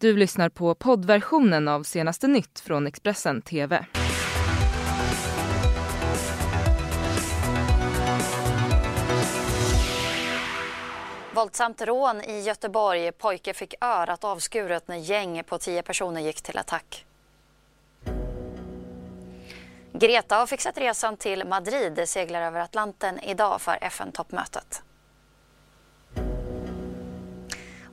Du lyssnar på poddversionen av senaste nytt från Expressen TV. Våldsamt rån i Göteborg. Pojke fick örat avskuret när gäng på tio personer gick till attack. Greta har fixat resan till Madrid, seglar över Atlanten idag för FN-toppmötet.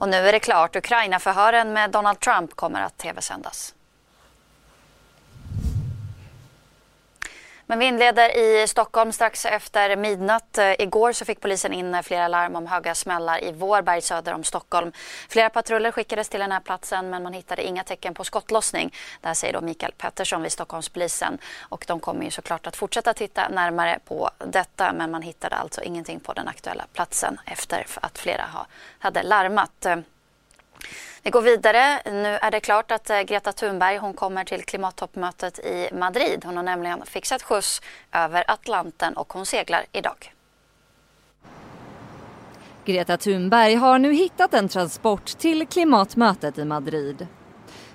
Och nu är det klart, Ukraina-förhören med Donald Trump kommer att tv-sändas. Men vi inleder i Stockholm strax efter midnatt. Eh, igår så fick polisen in eh, flera larm om höga smällar i Vårberg söder om Stockholm. Flera patruller skickades till den här platsen men man hittade inga tecken på skottlossning. Det här säger då Mikael Pettersson vid Stockholmspolisen. Och de kommer ju såklart att fortsätta titta närmare på detta men man hittade alltså ingenting på den aktuella platsen efter att flera hade larmat. Eh, vi går vidare. Nu är det klart att eh, Greta Thunberg hon kommer till klimattoppmötet i Madrid. Hon har nämligen fixat skjuts över Atlanten och hon seglar idag. Greta Thunberg har nu hittat en transport till klimatmötet i Madrid.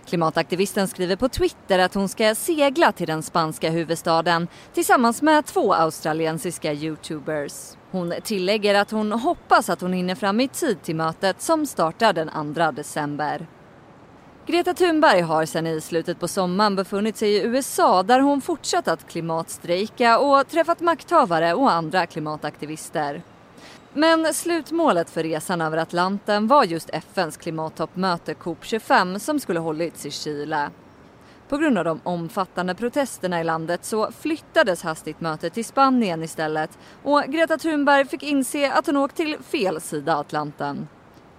Klimataktivisten skriver på Twitter att hon ska segla till den spanska huvudstaden tillsammans med två australiensiska youtubers. Hon tillägger att hon hoppas att hon hinner fram i tid till mötet som startar den 2 december. Greta Thunberg har sedan i slutet på sommaren befunnit sig i USA där hon fortsatt att klimatstrejka och träffat makthavare och andra klimataktivister. Men slutmålet för resan över Atlanten var just FNs klimattoppmöte COP 25 som skulle hållits i Chile. På grund av de omfattande protesterna i landet så flyttades hastigt mötet till Spanien istället och Greta Thunberg fick inse att hon åkt till fel sida Atlanten.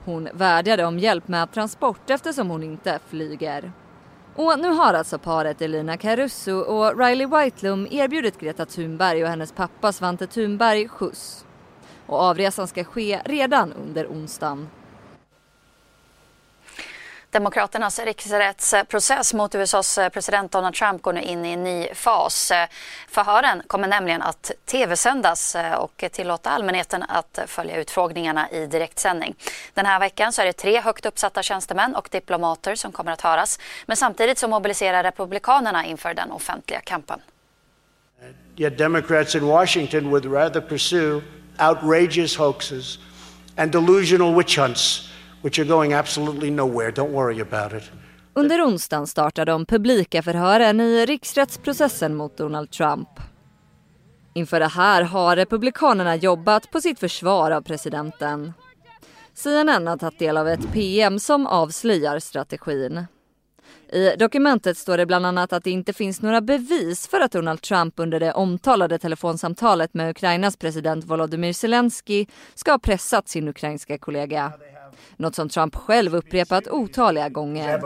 Hon vädjade om hjälp med transport eftersom hon inte flyger. Och nu har alltså paret Elina Caruso och Riley Whitelum erbjudit Greta Thunberg och hennes pappa Svante Thunberg skjuts. Och avresan ska ske redan under onsdagen. Demokraternas riksrättsprocess mot USAs president Donald Trump går nu in i en ny fas. Förhören kommer nämligen att tv-sändas och tillåta allmänheten att följa utfrågningarna i direktsändning. Den här veckan så är det tre högt uppsatta tjänstemän och diplomater som kommer att höras. Men samtidigt så mobiliserar Republikanerna inför den offentliga kampen. Yet Democrats in Washington would rather pursue outrageous hoaxes and delusional witch hunts which are going absolutely nowhere. Don't worry about it. Under onsdagen startar de publika förhören i riksrättsprocessen mot Donald Trump. Inför det här har Republikanerna jobbat på sitt försvar av presidenten. CNN har tagit del av ett PM som avslöjar strategin. I dokumentet står det bland annat att det inte finns några bevis för att Donald Trump under det omtalade telefonsamtalet med Ukrainas president Volodymyr Zelensky ska ha pressat sin ukrainska kollega. Något som Trump själv upprepat otaliga gånger.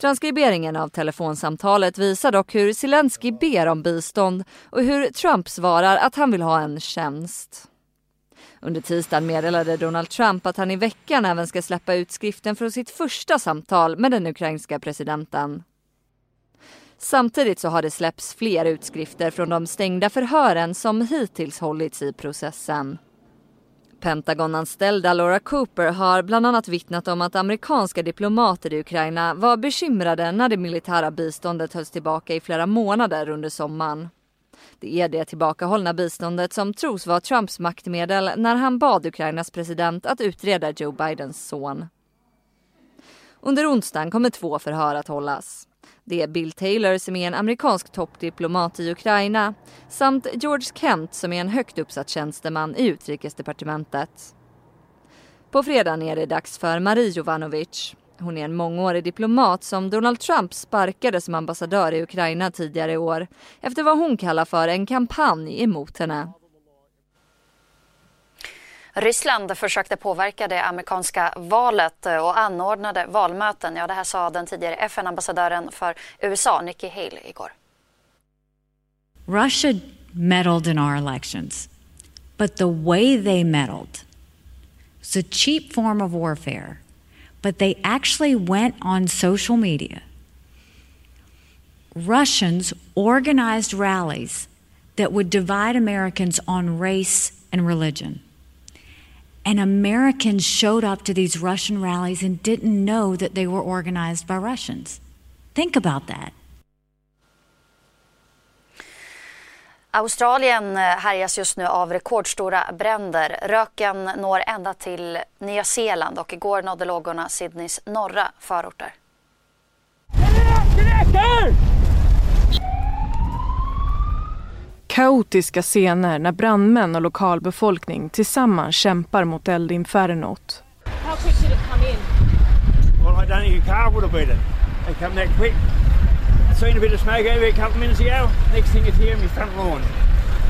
Transkriberingen av telefonsamtalet visar dock hur Zelensky ber om bistånd och hur Trump svarar att han vill ha en tjänst. Under tisdagen meddelade Donald Trump att han i veckan även ska släppa utskriften från sitt första samtal med den ukrainska presidenten. Samtidigt så har det släppts fler utskrifter från de stängda förhören som hittills hållits i processen. Pentagonanställda Laura Cooper har bland annat vittnat om att amerikanska diplomater i Ukraina var bekymrade när det militära biståndet hölls tillbaka i flera månader under sommaren. Det är det tillbakahållna biståndet som tros vara Trumps maktmedel när han bad Ukrainas president att utreda Joe Bidens son. Under onsdagen kommer två förhör att hållas. Det är Bill Taylor som är en amerikansk toppdiplomat i Ukraina samt George Kent som är en högt uppsatt tjänsteman i utrikesdepartementet. På fredagen är det dags för Marie Jovanovic. Hon är en mångårig diplomat som Donald Trump sparkade som ambassadör i Ukraina tidigare i år efter vad hon kallar för en kampanj emot henne. Ryssland försökte påverka det amerikanska valet eh, och anordnade valmöten. Ja, det här sa den tidigare FN-ambassadören för USA, Nikki Haley, igår. Russia meddled in our elections, but the way they meddled was a cheap form of warfare. But they actually went on social media. Russians organized rallies that would divide Americans on race and religion. And Americans showed up to these Russian rallies and didn't know that they were organized by Russians. Think about that. Australien härjas just nu av rekordstora bränder. Röken når ända till Nya Zeeland och igår nådde lågorna Sydneys norra förorter. Kaotiska scener när brandmän och lokalbefolkning tillsammans kämpar mot eldinfernot. How quick did it come in? Well, I don't think a car would have beat it. They come that quick. I seen a bit of smoke over a couple minutes ago. Next thing it's here in my front lawn.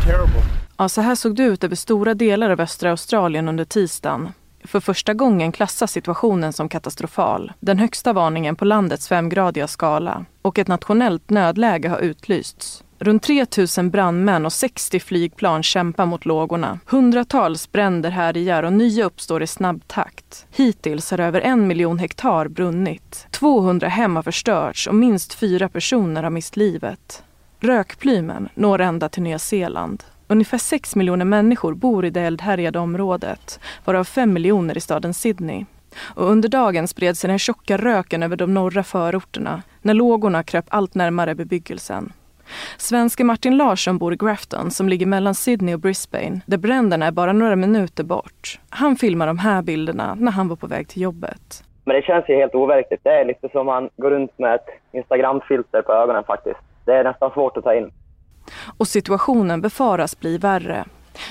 Terrible. Ja, så här såg det ut över stora delar av östra Australien under tisdagen. För första gången klassas situationen som katastrofal. Den högsta varningen på landets femgradiga skala. Och ett nationellt nödläge har utlysts. Runt 3 000 brandmän och 60 flygplan kämpar mot lågorna. Hundratals bränder härjar och nya uppstår i snabb takt. Hittills har över en miljon hektar brunnit. 200 hem har förstörts och minst fyra personer har mist livet. Rökplymen når ända till Nya Zeeland. Ungefär 6 miljoner människor bor i det eldhärjade området, varav 5 miljoner i staden Sydney. Och under dagen spred sig den tjocka röken över de norra förorterna när lågorna kröp allt närmare bebyggelsen. Svenske Martin Larsson bor i Grafton som ligger mellan Sydney och Brisbane där bränderna är bara några minuter bort. Han filmar de här bilderna när han var på väg till jobbet. Men det känns ju helt overkligt. Det är lite som man går runt med ett Instagram-filter på ögonen faktiskt. Det är nästan svårt att ta in. Och situationen befaras bli värre.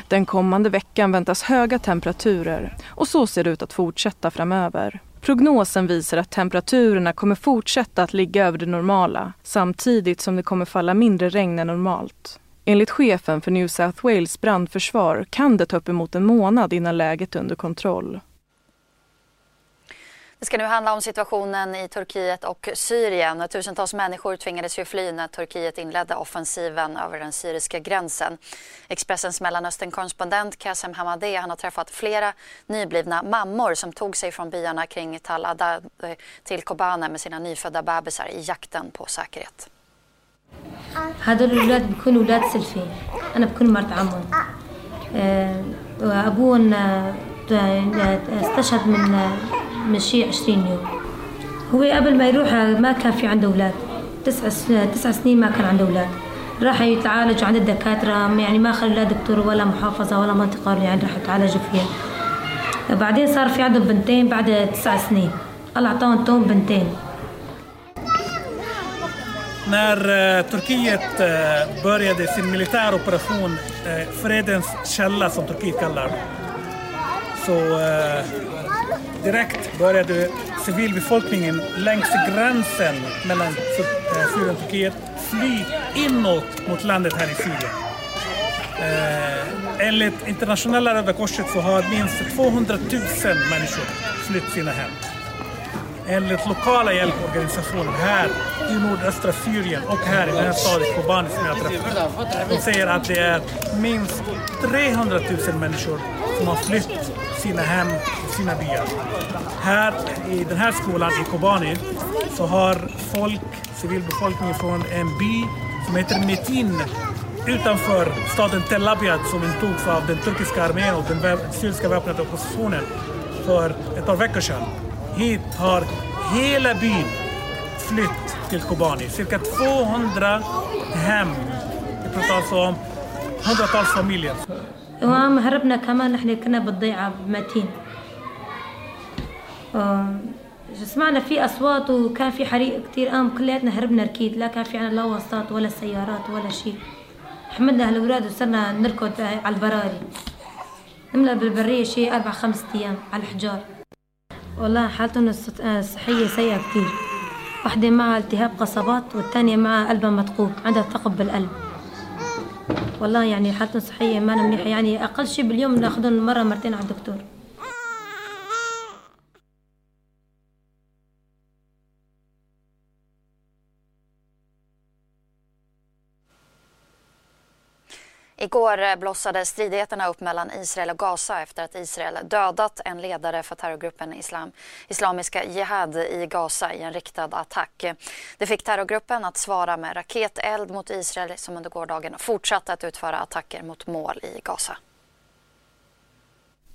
Den kommande veckan väntas höga temperaturer och så ser det ut att fortsätta framöver. Prognosen visar att temperaturerna kommer fortsätta att ligga över det normala samtidigt som det kommer falla mindre regn än normalt. Enligt chefen för New South Wales brandförsvar kan det ta uppemot en månad innan läget är under kontroll. Det ska nu handla om situationen i Turkiet och Syrien. Tusentals människor tvingades ju fly när Turkiet inledde offensiven över den syriska gränsen. Expressens Mellanöstern-korrespondent Kasem Hamadeh han har träffat flera nyblivna mammor som tog sig från byarna kring Tal Adad till Kobane med sina nyfödda bebisar i jakten på säkerhet. هذول الأولاد بيكونوا أولاد سلفي أنا بكون مرت عمهم وأبوهم استشهد من من شي 20 يوم. هو قبل ما يروح ما كان في عنده أولاد. تسع تسع سنين ما كان عنده أولاد. راح يتعالج عند الدكاترة يعني ما خلوا لا دكتور ولا محافظة ولا منطقة يعني راح يتعالجوا فيها. بعدين صار في عندهم بنتين بعد تسع سنين. الله أعطاهم توم بنتين. När Turkiet började sin militäroperation Fredens källa som Turkiet kallar så direkt började civilbefolkningen längs gränsen mellan eh, Syrien och Turkiet fly inåt mot landet här i Syrien. Eh, enligt internationella Röda Korset så har minst 200 000 människor flytt sina hem. Enligt lokala hjälporganisationer här i nordöstra Syrien och här i den här staden Kobani som jag träffat. De säger att det är minst 300 000 människor som har flytt sina hem och sina byar. Här i den här skolan i Kobani så har folk, civilbefolkningen från en by som heter Metin utanför staden Tel Abyad som intogs av den turkiska armén och den syriska väpnade oppositionen för ett par veckor sedan. Hit har hela byn flytt till Kobani. Cirka 200 hem. Det pratar alltså om hundratals familjer. وما هربنا كمان نحن كنا بالضيعة بمتين سمعنا في أصوات وكان في حريق كتير. قام كلياتنا هربنا ركيد لا كان في عنا لا وساط ولا سيارات ولا شيء. حمدنا هالأولاد وصرنا نركض على البراري. نملأ بالبرية شيء أربع خمس أيام على الحجار. والله حالتهم الصحية سيئة كتير. واحدة معها التهاب قصبات والثانية معها قلبها متقوب عندها ثقب بالقلب. والله يعني حالتهم الصحية ما منيحة يعني أقل شيء باليوم ناخذهم مرة مرتين على الدكتور. Igår eh, blossade stridigheterna upp mellan Israel och Gaza efter att Israel dödat en ledare för terrorgruppen Islam, Islamiska Jihad i Gaza i en riktad attack. Det fick terrorgruppen att svara med raketeld mot Israel som under gårdagen fortsatte att utföra attacker mot mål i Gaza.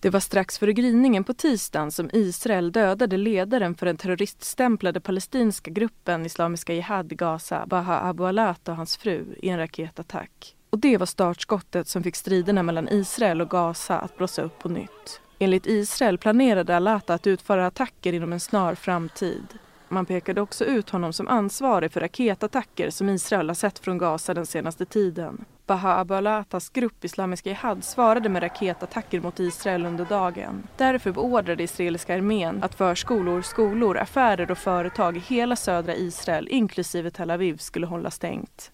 Det var strax före gryningen på tisdagen som Israel dödade ledaren för den terroriststämplade palestinska gruppen Islamiska Jihad i Gaza, Baha Abu Alat och hans fru, i en raketattack. Och det var startskottet som fick striderna mellan Israel och Gaza att blossa upp på nytt. Enligt Israel planerade Alata att utföra attacker inom en snar framtid. Man pekade också ut honom som ansvarig för raketattacker som Israel har sett från Gaza den senaste tiden. Baha Abu Alatas grupp Islamiska Jihad svarade med raketattacker mot Israel under dagen. Därför beordrade israeliska armén att förskolor, skolor, affärer och företag i hela södra Israel, inklusive Tel Aviv, skulle hålla stängt.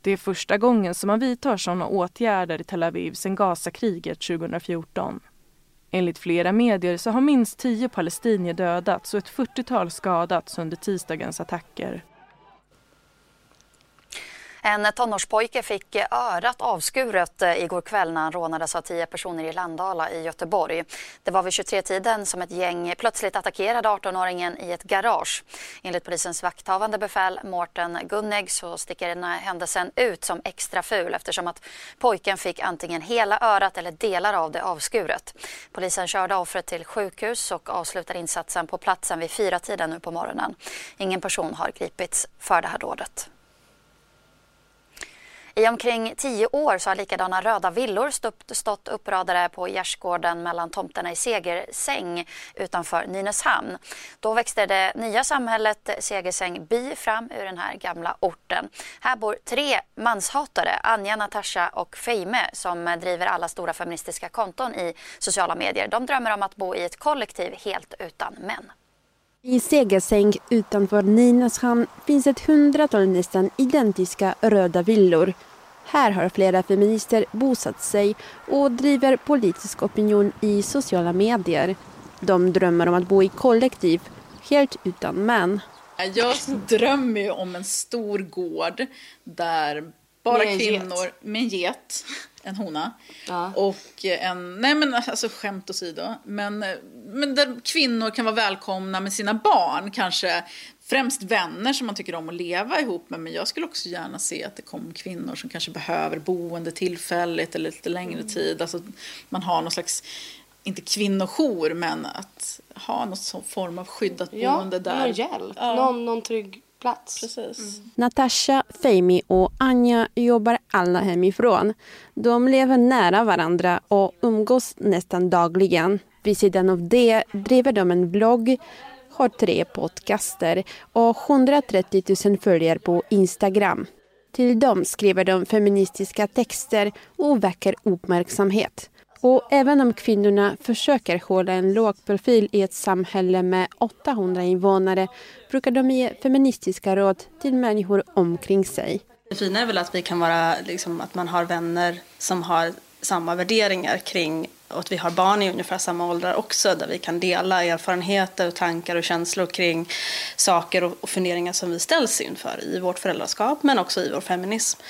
Det är första gången som man vidtar sådana åtgärder i Tel Aviv sedan Gazakriget 2014. Enligt flera medier så har minst tio palestinier dödats och ett 40-tal skadats under tisdagens attacker. En tonårspojke fick örat avskuret eh, igår kväll när han rånades av tio personer i Landala i Göteborg. Det var vid 23-tiden som ett gäng plötsligt attackerade 18-åringen i ett garage. Enligt polisens vakthavande befäl Mårten Gunneg så sticker den här händelsen ut som extra ful eftersom att pojken fick antingen hela örat eller delar av det avskuret. Polisen körde offret till sjukhus och avslutade insatsen på platsen vid fyra tiden nu på morgonen. Ingen person har gripits för det här dådet. I omkring tio år så har likadana röda villor stått uppradade på gärdsgården mellan tomterna i Segersäng utanför Nynäshamn. Då växte det nya samhället Segersäng by fram ur den här gamla orten. Här bor tre manshatare, Anja, Natasha och Feime som driver alla stora feministiska konton i sociala medier. De drömmer om att bo i ett kollektiv helt utan män. I Segersäng utanför Nynäshamn finns ett hundratal nästan identiska röda villor. Här har flera feminister bosatt sig och driver politisk opinion i sociala medier. De drömmer om att bo i kollektiv, helt utan män. Jag drömmer ju om en stor gård där bara kvinnor get. med en get, en hona. Ja. Och en, nej men alltså skämt åsido. Men, men där kvinnor kan vara välkomna med sina barn. Kanske främst vänner som man tycker om att leva ihop med. Men jag skulle också gärna se att det kom kvinnor som kanske behöver boende tillfälligt eller lite längre mm. tid. Alltså man har någon slags, inte kvinnojour, men att ha någon form av skyddat ja, boende där. Ja, hjälp. Ja. Någon, någon trygg plats. Precis. Mm. Natasha, Feimi och Anja jobbar alla hemifrån. De lever nära varandra och umgås nästan dagligen. Vid sidan av det driver de en blogg har tre podcaster och 130 000 följare på Instagram. Till dem skriver de feministiska texter och väcker uppmärksamhet. Och även om kvinnorna försöker hålla en låg profil i ett samhälle med 800 invånare brukar de ge feministiska råd till människor omkring sig. Det fina är väl att vi kan vara, liksom, att man har vänner som har samma värderingar kring och att vi har barn i ungefär samma åldrar också där vi kan dela erfarenheter, och tankar och känslor kring saker och funderingar som vi ställs inför i vårt föräldraskap men också i vår feminism.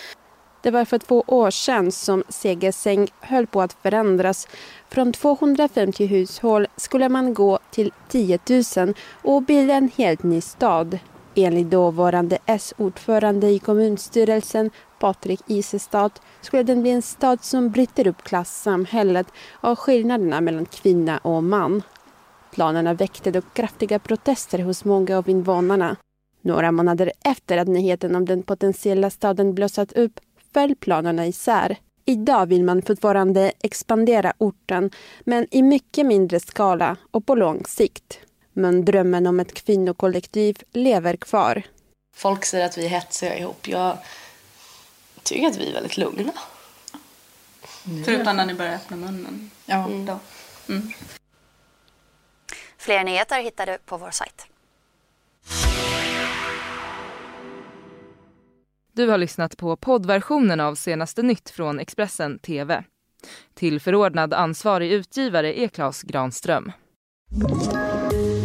Det var för två år sedan som Segersäng höll på att förändras. Från 250 hushåll skulle man gå till 10 000 och bilda en helt ny stad. Enligt dåvarande S-ordförande i kommunstyrelsen Patrik Isestad skulle den bli en stad som bryter upp klassamhället och skillnaderna mellan kvinna och man. Planerna väckte dock kraftiga protester hos många av invånarna. Några månader efter att nyheten om den potentiella staden blossat upp föll planerna isär. Idag vill man fortfarande expandera orten, men i mycket mindre skala och på lång sikt. Men drömmen om ett kvinnokollektiv lever kvar. Folk säger att vi är hetsiga ihop. Jag tycker att vi är väldigt lugna. Mm. Förutom när ni börjar öppna munnen. Ja. Mm. Då. Mm. Fler nyheter hittar du på vår sajt. Du har lyssnat på poddversionen av senaste nytt från Expressen TV. Till förordnad ansvarig utgivare är Klas Granström.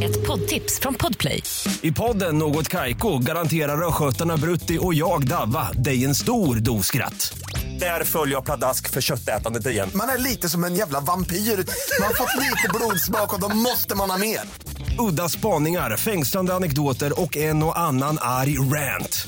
Ett poddtips från Podplay. I podden Något Kaiko garanterar östgötarna Brutti och jag, Davva, dig en stor dos skratt. Där följer jag pladask för köttätandet igen. Man är lite som en jävla vampyr. Man har fått lite blodsmak och då måste man ha mer. Udda spaningar, fängslande anekdoter och en och annan arg rant.